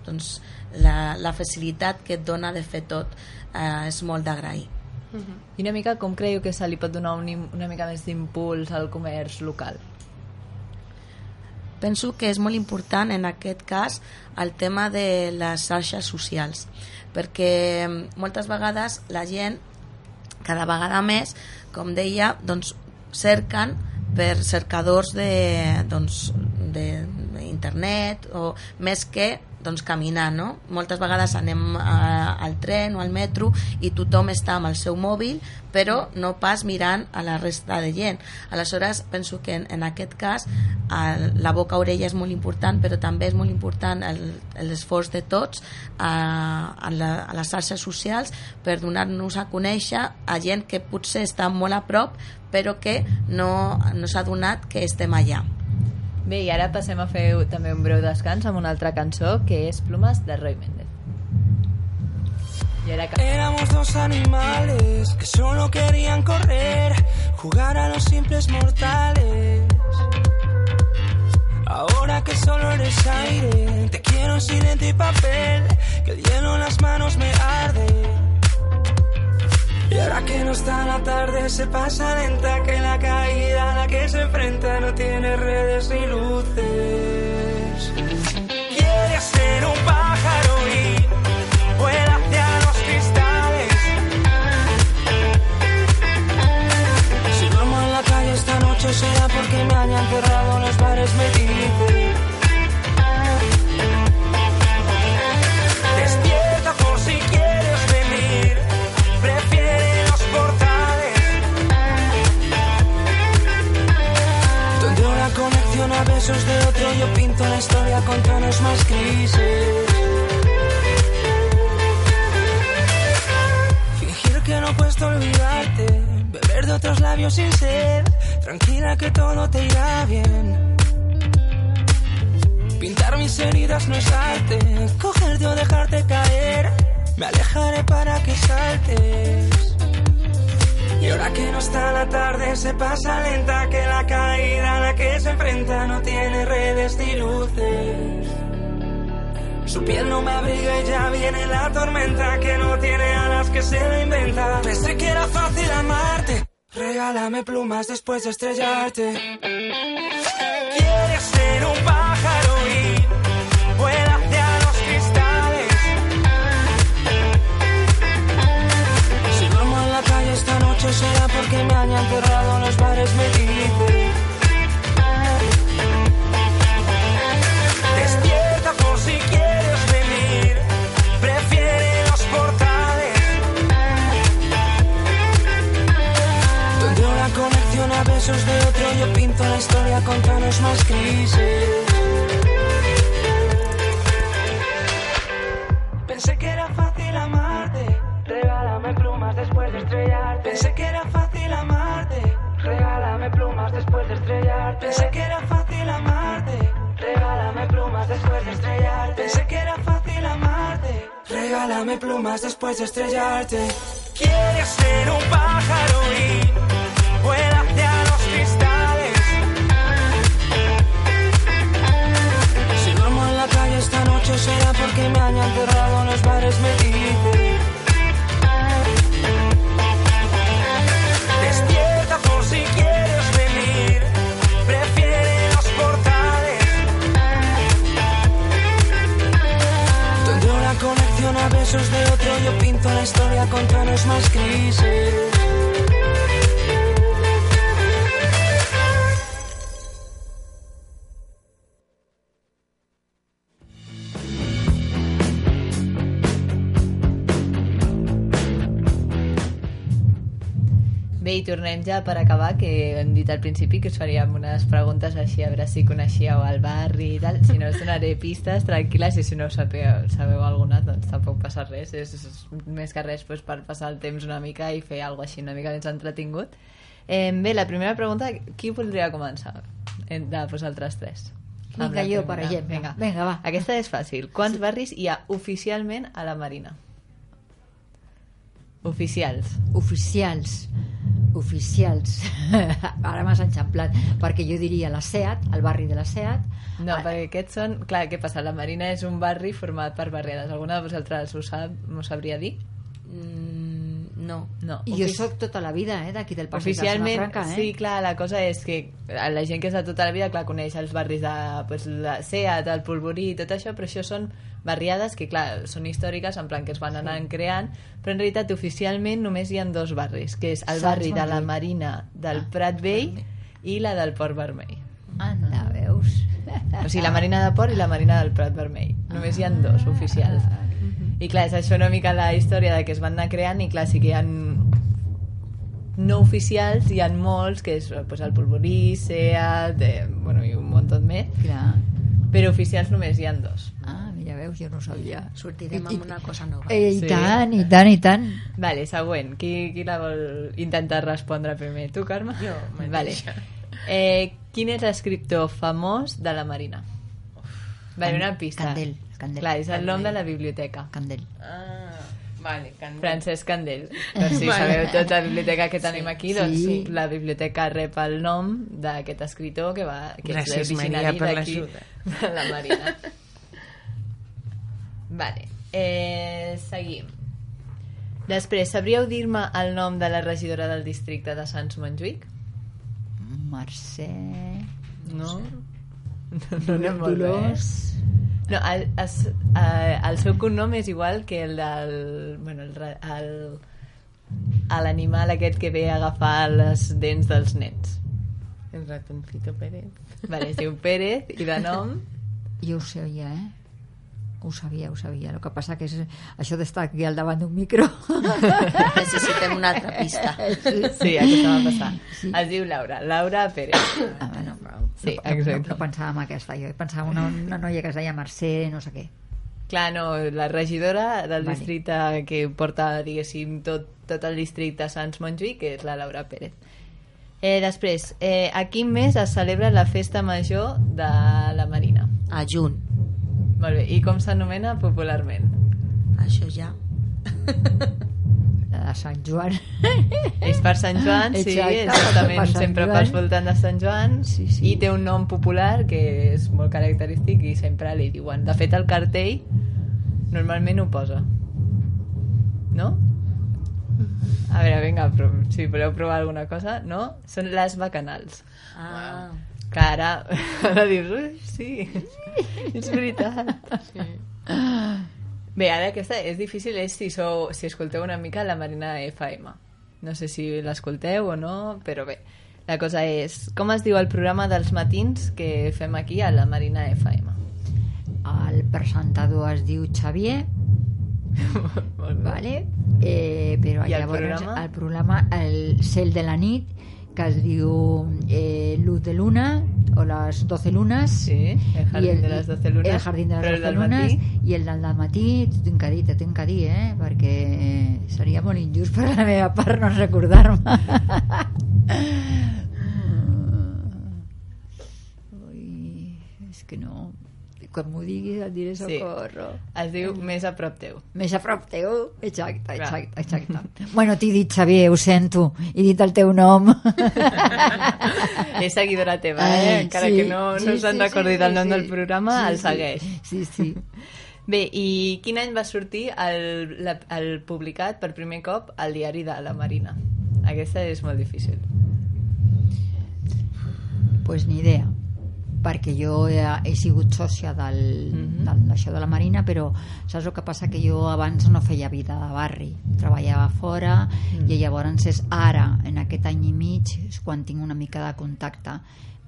doncs, la, la facilitat que et dona de fer tot eh, és molt d'agrair uh -huh. I una mica com creieu que se li pot donar un, una mica més d'impuls al comerç local? Penso que és molt important en aquest cas el tema de les xarxes socials perquè moltes vegades la gent cada vegada més, com deia, doncs cerquen per cercadors de, doncs, de, internet o més que doncs, caminar, no? Moltes vegades anem a, al tren o al metro i tothom està amb el seu mòbil però no pas mirant a la resta de gent. Aleshores, penso que en, en aquest cas el, la boca-orella és molt important, però també és molt important l'esforç de tots a, a, la, a les xarxes socials per donar-nos a conèixer a gent que potser està molt a prop però que no, no s'ha donat que estem allà. Bé, i ara passem a fer també un breu descans amb una altra cançó que és Plumas de Roy Méndez. Y era... Éramos dos animales que solo querían correr, jugar a los simples mortales. Ahora que solo eres aire, te quiero sin y papel, que el hielo en las manos me arde. Y ahora que no está la tarde se pasa lenta que la caída a la que se enfrenta no tiene redes ni luces. Quiere ser un pájaro y vuela hacia los cristales. Si duermo en la calle esta noche será porque me hayan cerrado los bares, con tonos más grises. Fingir que no puedes olvidarte, beber de otros labios sin sed. Tranquila que todo te irá bien. Pintar mis heridas no es arte, cogerte o dejarte caer. Me alejaré para que saltes. Y ahora que no está la tarde, se pasa lenta. Que la caída a la que se enfrenta no tiene redes ni luces. Su piel no me abriga y ya viene la tormenta que no tiene alas que se la inventa. Pensé que era fácil amarte. Regálame plumas después de estrellarte. Noche será porque me han enterrado en los bares, me dice. Despierta por si quieres venir. Prefiere los portales. Donde una conexión a besos de otro, yo pinto la historia con tonos más grises. Pensé que era fácil amarte. Regálame plumas después de estrellarte. Pensé que era fácil amarte. Regálame plumas después de estrellarte. Pensé que era fácil amarte. Regálame plumas después de estrellarte. Quieres ser un pájaro y vuela hacia los cristales. Si duermo en la calle esta noche será porque me han enterrado en los bares, me de otro, yo pinto la historia con tonos más grises. Bé, i tornem ja per acabar, que hem dit al principi que us faríem unes preguntes així, a veure si coneixíeu el barri i tal. Si no, us donaré pistes tranquil·les i si no sabeu, sabeu alguna, doncs tampoc passa res. És, és més que res doncs, per passar el temps una mica i fer alguna així una mica més entretingut. Eh, bé, la primera pregunta, qui voldria començar? De vosaltres tres. Vinga, jo, per exemple. Vinga. Vinga, va. Aquesta és fàcil. Quants sí. barris hi ha oficialment a la Marina? Oficials. Oficials. Oficials. Ara m'has enxamplat, perquè jo diria la SEAT, el barri de la SEAT. No, perquè aquests són... Clar, què passa? La Marina és un barri format per barriades. Alguna de vosaltres ho sap, m'ho sabria dir? Mm, no. No. I jo sóc tota la vida, eh, d'aquí del Passeig de Oficialment, Zona Franca, eh? sí, clar, la cosa és que la gent que és de tota la vida, clar, coneix els barris de pues, la Seat, el Polvorí i tot això, però això són barriades que, clar, són històriques, en plan que es van anar creant, però en realitat oficialment només hi ha dos barris, que és el Sants barri de la. Marina del Prat Vell i la del Port Vermell. Anda, veus? O sigui, la Marina de Port i la Marina del Prat Vermell. Només hi ha dos oficials. I clar, és això una mica la història de que es van anar creant i clar, sí que hi ha no oficials, hi ha molts, que és pues, el Polvorí, Seat, eh, bueno, i un munt més. Clar. Però oficials només hi ha dos. Ah, mira, veus, jo no ho sabia. Sortirem amb una cosa nova. Eh, I tant, i tant, i tant. Vale, següent. Qui, qui la vol intentar respondre primer? Tu, Carme? Jo mateixa. Vale. Eh, quin és l'escriptor famós de la Marina? Vale, una pista. Candel, Candel. Clar, és el nom de la biblioteca. Candel. Ah, vale, Candel. Francesc Candel. Doncs si Vale. sabeu tota la biblioteca que tenim Sí. aquí, doncs Sí. la biblioteca rep el nom d'aquest escriptor que, va, que Gràcies, és originari Maria, per d'aquí, l'ajuda. la Marina. Vale. Eh, seguim. Després, sabríeu dir-me el nom de la regidora del districte de Sants Montjuïc? Mercè... No? No anem molt bé, Dolors... No, el, es, eh, el seu cognom és igual que el del... Bueno, el, el, a l'animal aquest que ve a agafar les dents dels nens. El ratoncito Pérez. Vale, es diu Pérez i de nom... Jo ho sabia, eh? Ho sabia, ho sabia. El que passa que és això d'estar aquí al davant d'un micro... Necessitem una altra pista. Sí, aquesta va passar. Sí. Es diu Laura, Laura Pérez. Ah, bueno, Sí, no, no, exacte. no, pensava en aquesta, jo pensava en una, una noia que es deia Mercè, no sé què. Clar, no, la regidora del Vale. districte que porta, diguéssim, tot, tot el districte de Sants Montjuïc, que és la Laura Pérez. Eh, després, eh, a quin mes es celebra la festa major de la Marina? A juny. Molt bé, i com s'anomena popularment? Això ja. La de Sant Joan. És per Sant Joan, sí, Exacte, és justament per Sant sempre Joan. pels voltants de Sant Joan Sí, sí. i té un nom popular que és molt característic i sempre li diuen. De fet, el cartell normalment ho posa. No? A veure, vinga, però, si voleu provar alguna cosa, no? Són les bacanals. Ah. Que ara, ara dius, ui, sí, és veritat. Sí. Bé, ara aquesta és difícil és si, sou, si escolteu una mica la Marina FM. No sé si l'escolteu o no, però bé. La cosa és, com es diu el programa dels matins que fem aquí a la Marina FM? El presentador es diu Xavier, vale? eh, però I el llavors programa? el programa El cel de la nit es diu eh, Luz de Luna o 12 lunes sí, el jardín de les 12 lunes, el jardín de el 12 del matí? i el del matí t'ho tinc que dir, t'ho tinc que dir eh? perquè seria molt injust per la meva part no recordar-me Ui, és que no quan m'ho diguis et diré Sí. socorro Es diu Més a prop teu. més a prop teu, exacte, exacte, exacte. bueno, t'he dit, Xavier, ho sento, he dit el teu nom. és seguidora teva, eh? encara Sí, que no, no sí, se'n sí, recordi sí, del nom sí. del programa, Sí, el sí. segueix. Sí, sí. Bé, i quin any va sortir el, la, el publicat per primer cop al diari de la Marina? Aquesta és molt difícil. pues ni idea perquè jo he, he sigut sòcia del, Mhm. del, d'això de la Marina però saps el que passa? Que jo abans no feia vida de barri treballava fora Mm. i llavors és ara, en aquest any i mig és quan tinc una mica de contacte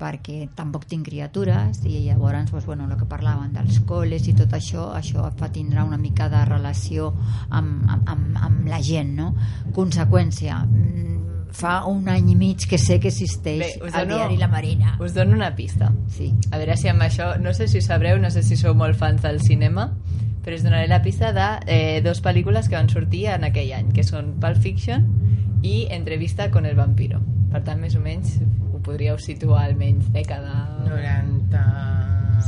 perquè tampoc tinc criatures i llavors doncs, bueno, el que parlaven dels col·les i tot això, això et fa tindre una mica de relació amb, amb, amb, amb la gent, no? Conseqüència, mm, fa un any i mig que sé que existeix Bé, us el dono- diari La Marina. Us dono una pista. Sí. A veure si amb això, no sé si sabreu, no sé si sou molt fans del cinema, però us donaré la pista de eh, dos pel·lícules que van sortir en aquell any, que són Pulp Fiction i Entrevista con el vampiro. Per tant, més o menys ho podríeu situar almenys dècada... 90...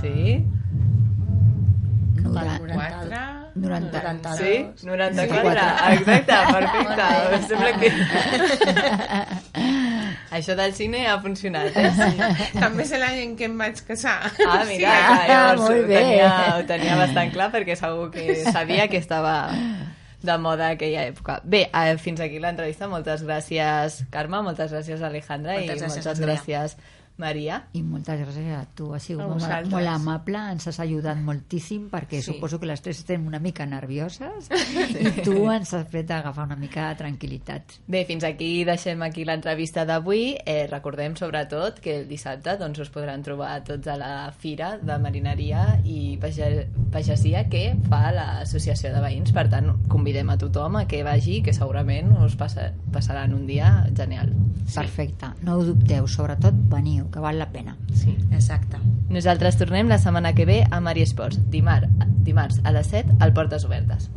Sí? 94... 90. Sí? 94. Exacte, perfecte. Em sembla que... Això del cine ha funcionat, eh? Sí. També és l'any en què em vaig casar. Ah, mira, Sí. clar, llavors molt ho bé. tenia, ho tenia bastant clar perquè segur que sabia que estava de moda aquella època. Bé, eh, fins aquí l'entrevista. Moltes gràcies, Carme, moltes gràcies, Alejandra, Moltes i gràcies, moltes Andrea. gràcies, Maria. I moltes gràcies a tu, ha sigut molt, molt amable, ens has ajudat moltíssim perquè Sí. suposo que les tres estem una mica nervioses i tu ens has fet agafar una mica de tranquil·litat. Bé, fins aquí deixem aquí l'entrevista d'avui. Eh, recordem sobretot que el dissabte doncs, us podran trobar tots a la fira de marineria i page- pagesia que fa l'associació de veïns. Per tant, convidem a tothom a que vagi, que segurament us passa, passaran un dia genial. Sí. Perfecte, no ho dubteu, sobretot veniu, Pirineu, que val la pena. Sí, exacte. Nosaltres tornem la setmana que ve a Mari Esports, dimarts, dimarts a les 7 al Portes Obertes.